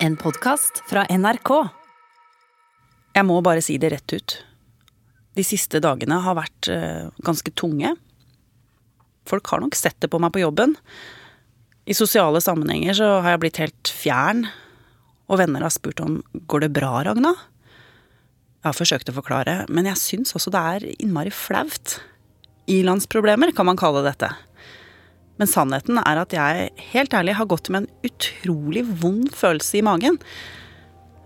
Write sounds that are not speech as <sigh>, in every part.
En podkast fra NRK. Jeg må bare si det rett ut. De siste dagene har vært eh, ganske tunge. Folk har nok sett det på meg på jobben. I sosiale sammenhenger så har jeg blitt helt fjern. Og venner har spurt om går det bra, Ragna? Jeg har forsøkt å forklare, men jeg syns også det er innmari flaut. I-landsproblemer kan man kalle dette. Men sannheten er at jeg helt ærlig har gått med en utrolig vond følelse i magen.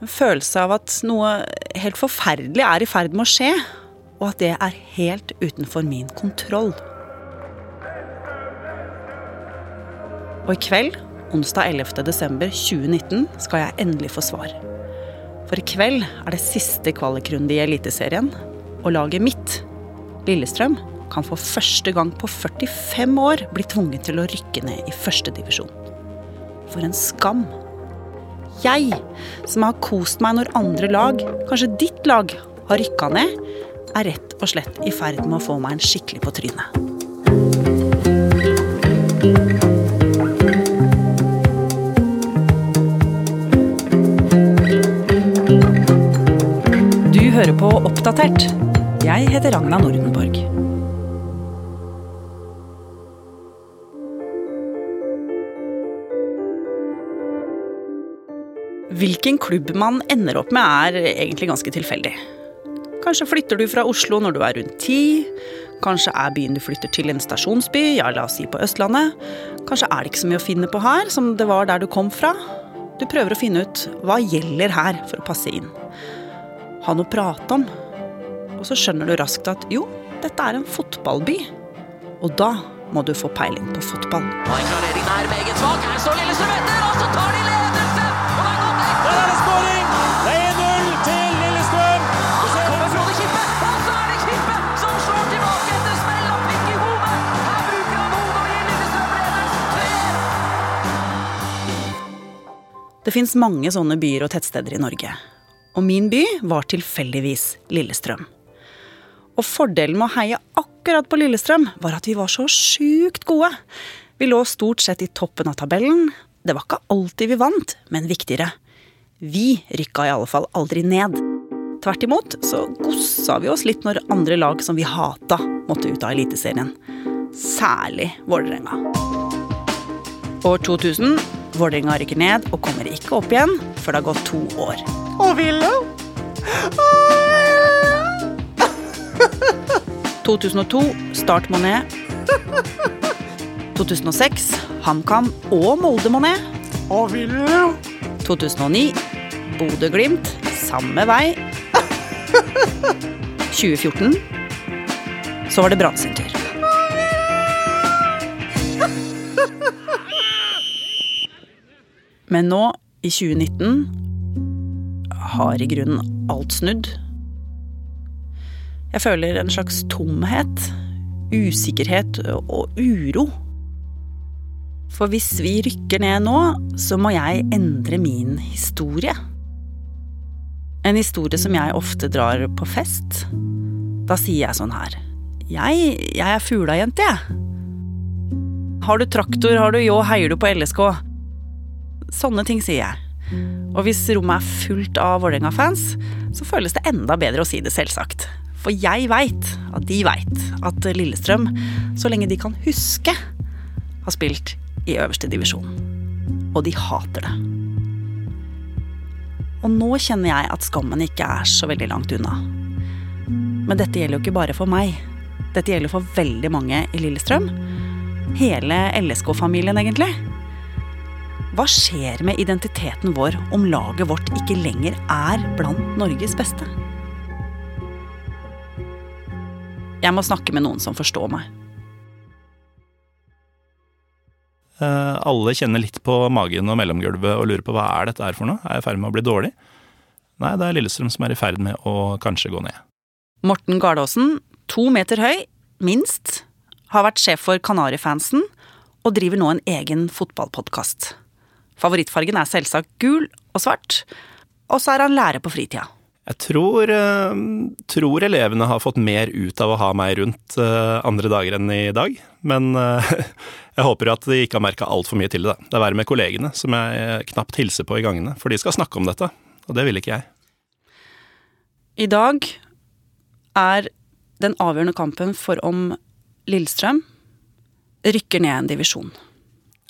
En følelse av at noe helt forferdelig er i ferd med å skje, og at det er helt utenfor min kontroll. Og i kveld, onsdag 11. desember 2019, skal jeg endelig få svar. For i kveld er det siste kvalikrunde i Eliteserien, og laget mitt, Lillestrøm, kan for første gang på 45 år bli tvunget til å rykke ned i førstedivisjon. For en skam. Jeg, som har kost meg når andre lag, kanskje ditt lag, har rykka ned, er rett og slett i ferd med å få meg en skikkelig på trynet. Du hører på Oppdatert. Jeg heter Ragna Nordenborg. Hvilken klubb man ender opp med, er egentlig ganske tilfeldig. Kanskje flytter du fra Oslo når du er rundt ti. Kanskje er byen du flytter til en stasjonsby, ja, la oss si på Østlandet. Kanskje er det ikke så mye å finne på her, som det var der du kom fra. Du prøver å finne ut hva gjelder her for å passe inn. Ha noe å prate om. Og så skjønner du raskt at jo, dette er en fotballby. Og da må du få peiling på fotball. Og en klarering er meget svak. Her står Lillestrøm etter, Det fins mange sånne byer og tettsteder i Norge. Og min by var tilfeldigvis Lillestrøm. Og fordelen med å heie akkurat på Lillestrøm var at vi var så sjukt gode. Vi lå stort sett i toppen av tabellen. Det var ikke alltid vi vant, men viktigere. Vi rykka i alle fall aldri ned. Tvert imot så gossa vi oss litt når andre lag som vi hata, måtte ut av Eliteserien. Særlig Vålerenga. År 2000. Vålerenga rykker ned og kommer ikke opp igjen før det har gått to år. Og Ville? 2002 Start Monet. 2006 HamKam og Molde Monet. Og Ville? 2009 Bodø-Glimt samme vei. <laughs> 2014 så var det Brann sin tur. Men nå, i 2019, har i grunnen alt snudd. Jeg føler en slags tomhet, usikkerhet og uro. For hvis vi rykker ned nå, så må jeg endre min historie. En historie som jeg ofte drar på fest. Da sier jeg sånn her. Jeg, jeg er fuglajente, jeg. Har du traktor, har du ljå, heier du på LSK? Sånne ting sier jeg. Og hvis rommet er fullt av Vålerenga-fans, så føles det enda bedre å si det, selvsagt. For jeg veit, at de veit, at Lillestrøm, så lenge de kan huske, har spilt i øverste divisjon. Og de hater det. Og nå kjenner jeg at skammen ikke er så veldig langt unna. Men dette gjelder jo ikke bare for meg. Dette gjelder for veldig mange i Lillestrøm. Hele LSK-familien, egentlig. Hva skjer med identiteten vår om laget vårt ikke lenger er blant Norges beste? Jeg må snakke med noen som forstår meg. Eh, Alle kjenner litt på magen og mellomgulvet og lurer på hva er dette her for noe? Er jeg i ferd med å bli dårlig? Nei, det er Lillestrøm som er i ferd med å kanskje gå ned. Morten Gardaasen, to meter høy, minst, har vært sjef for Kanarifansen og driver nå en egen fotballpodkast. Favorittfargen er selvsagt gul og svart, og så er han lærer på fritida. Jeg tror, eh, tror elevene har fått mer ut av å ha meg rundt eh, andre dager enn i dag. Men eh, <laughs> jeg håper at de ikke har merka altfor mye til det. Det er verre med kollegene, som jeg knapt hilser på i gangene. For de skal snakke om dette, og det vil ikke jeg. I dag er den avgjørende kampen for om Lillestrøm rykker ned en divisjon.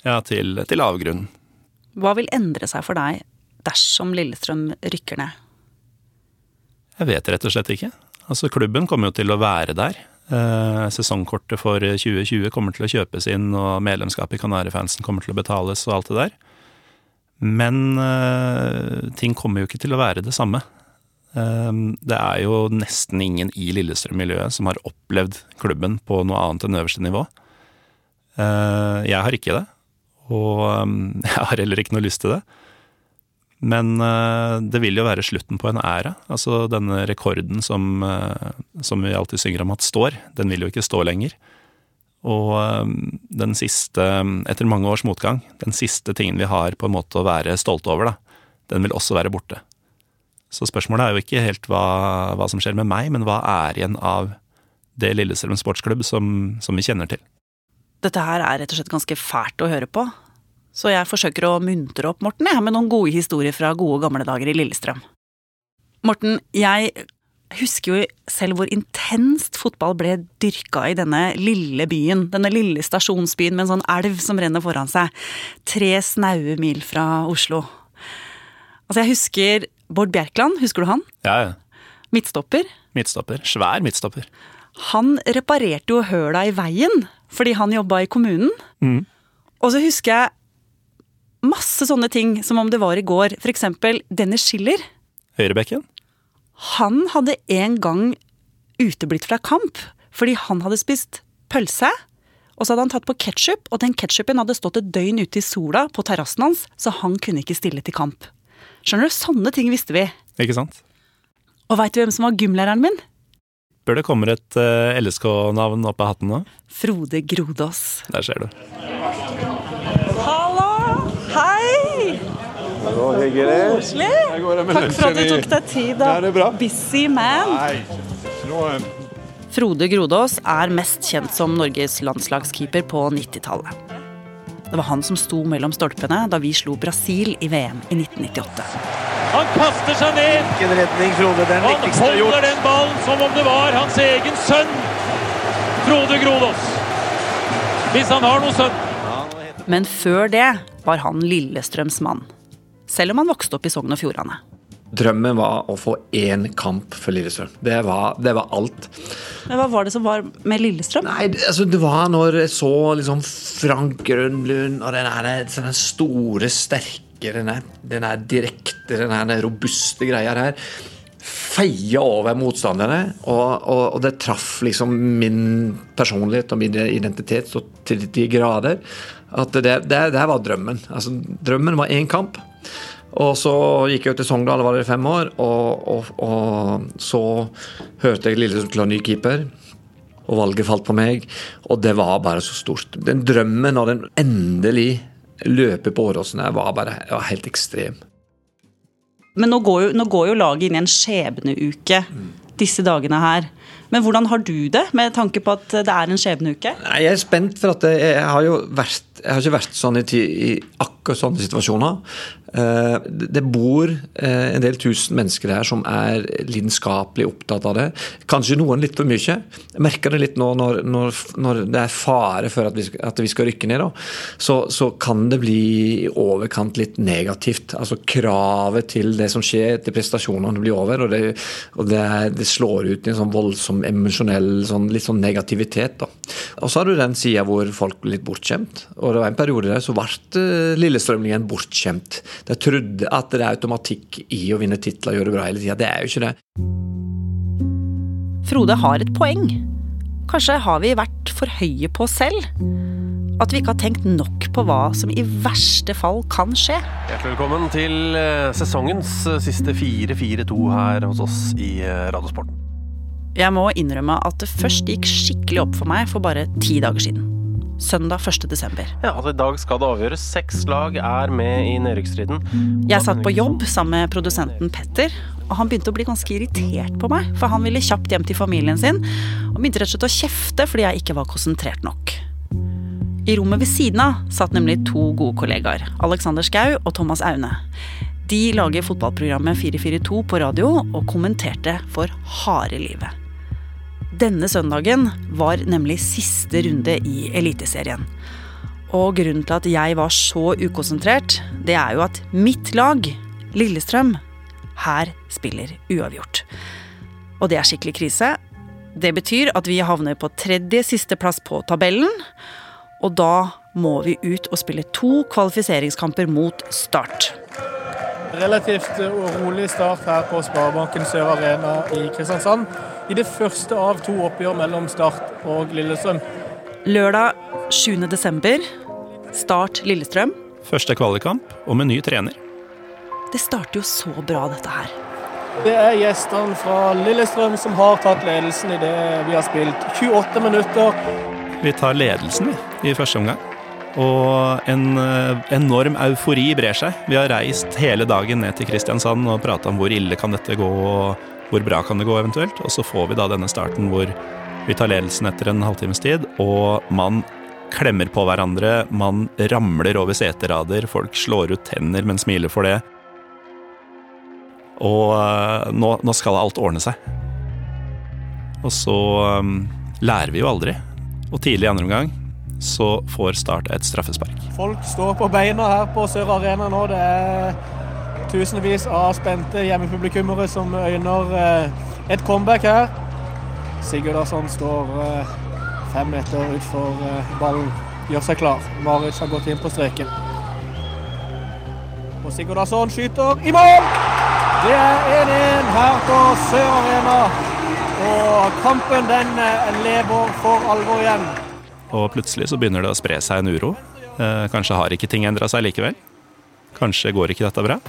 Ja, til, til avgrunnen. Hva vil endre seg for deg dersom Lillestrøm rykker ned? Jeg vet rett og slett ikke. Altså, klubben kommer jo til å være der. Eh, sesongkortet for 2020 kommer til å kjøpes inn, og medlemskapet i Kanarifansen kommer til å betales og alt det der. Men eh, ting kommer jo ikke til å være det samme. Eh, det er jo nesten ingen i Lillestrøm-miljøet som har opplevd klubben på noe annet enn øverste nivå. Eh, jeg har ikke det, og eh, <laughs> jeg har heller ikke noe lyst til det. Men eh, det vil jo være slutten på en æra. Altså denne rekorden som, eh, som vi alltid synger om at står, den vil jo ikke stå lenger. Og eh, den siste, etter mange års motgang, den siste tingen vi har på en måte å være stolte over, da, den vil også være borte. Så spørsmålet er jo ikke helt hva, hva som skjer med meg, men hva er igjen av det Lillestrøm sportsklubb som, som vi kjenner til. Dette her er rett og slett ganske fælt å høre på. Så jeg forsøker å muntre opp Morten jeg, med noen gode historier fra gode gamle dager i Lillestrøm. Morten, jeg husker jo selv hvor intenst fotball ble dyrka i denne lille byen. Denne lille stasjonsbyen med en sånn elv som renner foran seg. Tre snaue mil fra Oslo. Altså, jeg husker Bård Bjerkland, husker du han? Ja, ja. Midtstopper. Midtstopper. Svær midtstopper. Han reparerte jo høla i veien fordi han jobba i kommunen. Mm. Og så husker jeg masse sånne ting som om det var i går. Eksempel Dennis Schiller. Høyrebekken. Han hadde en gang uteblitt fra kamp fordi han hadde spist pølse. Og så hadde han tatt på ketsjup, og den ketsjupen hadde stått et døgn ute i sola på terrassen hans, så han kunne ikke stille til kamp. Skjønner du, sånne ting visste vi. Ikke sant? Og veit du hvem som var gymlæreren min? Bør det kommer et eh, LSK-navn opp av hatten nå? Frode Grodås. Der ser du. Hallo! Hei! Koselig. Takk for at du tok deg tid. Da. Det er bra. Busy man. Nei, nå eh, Frode Grodås er mest kjent som Norges landslagskeeper på 90-tallet. Det var han som sto mellom stolpene da vi slo Brasil i VM i 1998. Han kaster seg ned. Hvilken redning, Frode. Den Han er holder gjort. den ballen som om det var hans egen sønn. Frode Grodås. Hvis han har noen sønn. Men før det var han Lillestrøms mann. Selv om han vokste opp i Sogn og Fjordane. Drømmen var å få én kamp for Lillestrøm. Det var, det var alt. Men hva var det som var med Lillestrøm? Nei, altså det var når jeg så liksom Frank Grønlund og den der, sånn den store, sterke, den denne, denne direkte, denne robuste greia her feia over motstanderne, og, og, og det traff liksom min personlighet og min identitet til de grader at det, det, var drømmen. Altså, drømmen var én kamp. Og så gikk jeg til Sogndal, var der i fem år, og, og, og så hørte jeg Lillestrøm skulle ha ny keeper. Og valget falt på meg, og det var bare så stort. Den drømmen når den endelig løper på Åråsen var bare var helt ekstrem. Men nå går, jo, nå går jo laget inn i en skjebneuke disse dagene her. Men hvordan har du det, med tanke på at det er en skjebneuke? Jeg er spent, for at jeg har jo vært jeg har ikke vært sånn i, i akkurat sånne situasjoner. Eh, det bor eh, en del tusen mennesker her som er lidenskapelig opptatt av det. Kanskje noen litt for mye. Jeg merker det litt nå når, når, når det er fare for at vi, at vi skal rykke ned. Så, så kan det bli i overkant litt negativt. Altså Kravet til det som skjer, til prestasjonene blir over. Og det, og det, er- det slår ut i en sånn voldsom emosjonell sånn, litt sånn negativitet. Da. Og så har du den sida hvor folk blir litt bortskjemt. Og det var en periode der så ble Lillestrømlingen bortskjemt. De trodde at det er automatikk i å vinne titler og gjøre det bra hele tida. Det er jo ikke det. Frode har et poeng. Kanskje har vi vært for høye på oss selv? At vi ikke har tenkt nok på hva som i verste fall kan skje? Hjertelig velkommen til eh, sesongens eh, siste 4-4-2 her hos oss i eh, Radiosporten. Jeg må innrømme at det først gikk skikkelig opp for meg for bare ti dager siden. Søndag 1. desember. Ja, altså I dag skal det avgjøres. Seks lag er med i nedrykksstriden. Jeg satt på jobb sammen med produsenten Petter, og han begynte å bli ganske irritert på meg, for han ville kjapt hjem til familien sin, og begynte rett og slett å kjefte fordi jeg ikke var konsentrert nok. I rommet ved siden av satt nemlig to gode kollegaer, Alexander Schou og Thomas Aune. De lager fotballprogrammet 442 på radio og kommenterte for harde livet. Denne søndagen var nemlig siste runde i Eliteserien. Og grunnen til at jeg var så ukonsentrert, det er jo at mitt lag, Lillestrøm, her spiller uavgjort. Og det er skikkelig krise. Det betyr at vi havner på tredje siste plass på tabellen. Og da må vi ut og spille to kvalifiseringskamper mot Start. Relativt rolig start her på Sparebanken Sør Arena i Kristiansand. I det første av to oppgjør mellom Start og Lillestrøm. Lørdag 7. desember, Start Lillestrøm. Første kvalikkamp, og med ny trener. Det starter jo så bra, dette her. Det er gjestene fra Lillestrøm som har tatt ledelsen i det vi har spilt. 28 minutter. Vi tar ledelsen i første omgang. Og en eh, enorm eufori brer seg. Vi har reist hele dagen ned til Kristiansand og prata om hvor ille kan dette gå, og hvor bra kan det gå eventuelt. Og så får vi da denne starten hvor vi tar ledelsen etter en halvtimes tid, og man klemmer på hverandre, man ramler over seterader, folk slår ut tenner, men smiler for det. Og eh, nå, nå skal alt ordne seg. Og så um, lærer vi jo aldri. Og tidlig i andre omgang så får Start et straffespark. Folk står på beina her på Sør Arena nå. Det er tusenvis av spente hjemmepublikummere som øyner eh, et comeback her. Sigurdarsson står eh, fem meter utfor eh, ballen, gjør seg klar. Marius har gått inn på streken. Og Sigurdarsson skyter i mål! Det er 1-1 her på Sør Arena. Og kampen den lever for alvor igjen. Og plutselig så begynner det å spre seg en uro. Eh, kanskje har ikke ting endra seg likevel. Kanskje går ikke dette bra.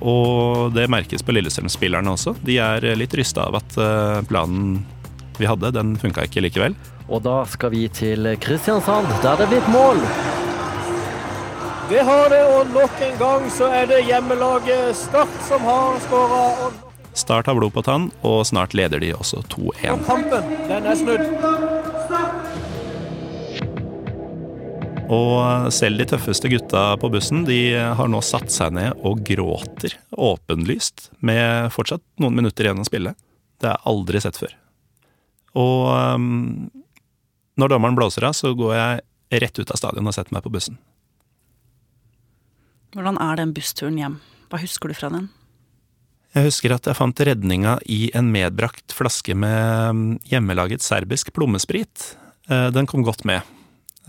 Og det merkes på Lillestrøm-spillerne også. De er litt rysta av at eh, planen vi hadde, den funka ikke likevel. Og da skal vi til Kristiansand, der det er blitt mål. Det har det, og nok en gang så er det hjemmelaget Start som har skåra. Start har blod på tann, og snart leder de også 2-1. Kampen, den er snudd. Og selv de tøffeste gutta på bussen de har nå satt seg ned og gråter åpenlyst, med fortsatt noen minutter igjen å spille. Det er aldri sett før. Og um, når dommeren blåser av, så går jeg rett ut av stadion og setter meg på bussen. Hvordan er den bussturen hjem? Hva husker du fra den? Jeg husker at jeg fant redninga i en medbrakt flaske med hjemmelaget serbisk plommesprit. Den kom godt med.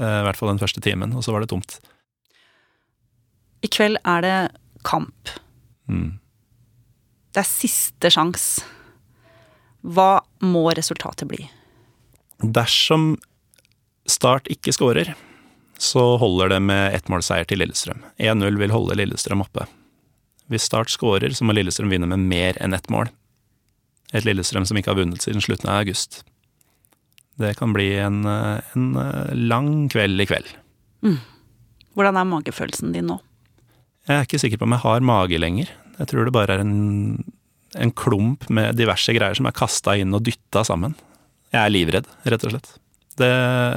I hvert fall den første timen, og så var det tomt. I kveld er det kamp. Mm. Det er siste sjans. Hva må resultatet bli? Dersom Start ikke skårer, så holder det med ettmålseier til Lillestrøm. 1-0 vil holde Lillestrøm oppe. Hvis Start skårer, så må Lillestrøm vinne med mer enn ett mål. Et Lillestrøm som ikke har vunnet siden slutten av august. Det kan bli en, en lang kveld i kveld. Mm. Hvordan er magefølelsen din nå? Jeg er ikke sikker på om jeg har mage lenger. Jeg tror det bare er en, en klump med diverse greier som er kasta inn og dytta sammen. Jeg er livredd, rett og slett. Det,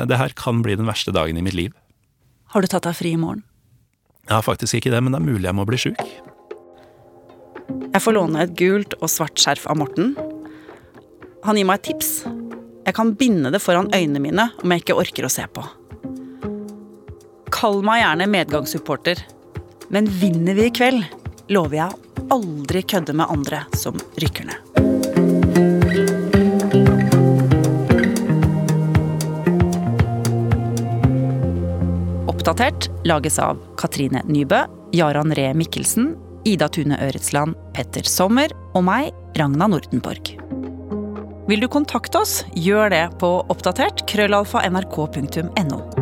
det her kan bli den verste dagen i mitt liv. Har du tatt deg fri i morgen? Jeg har faktisk ikke det, men det er mulig jeg må bli sjuk. Jeg får låne et gult og svart skjerf av Morten. Han gir meg et tips. Jeg kan binde det foran øynene mine om jeg ikke orker å se på. Kall meg gjerne medgangssupporter, men vinner vi i kveld, lover jeg å aldri kødde med andre som rykker ned. Oppdatert lages av Katrine Nybø, Jaran Ree Mikkelsen, Ida Tune Øretsland, Petter Sommer og meg, Ragna Nordenborg. Vil du kontakte oss, gjør det på oppdatert krøllalfa nrk.no.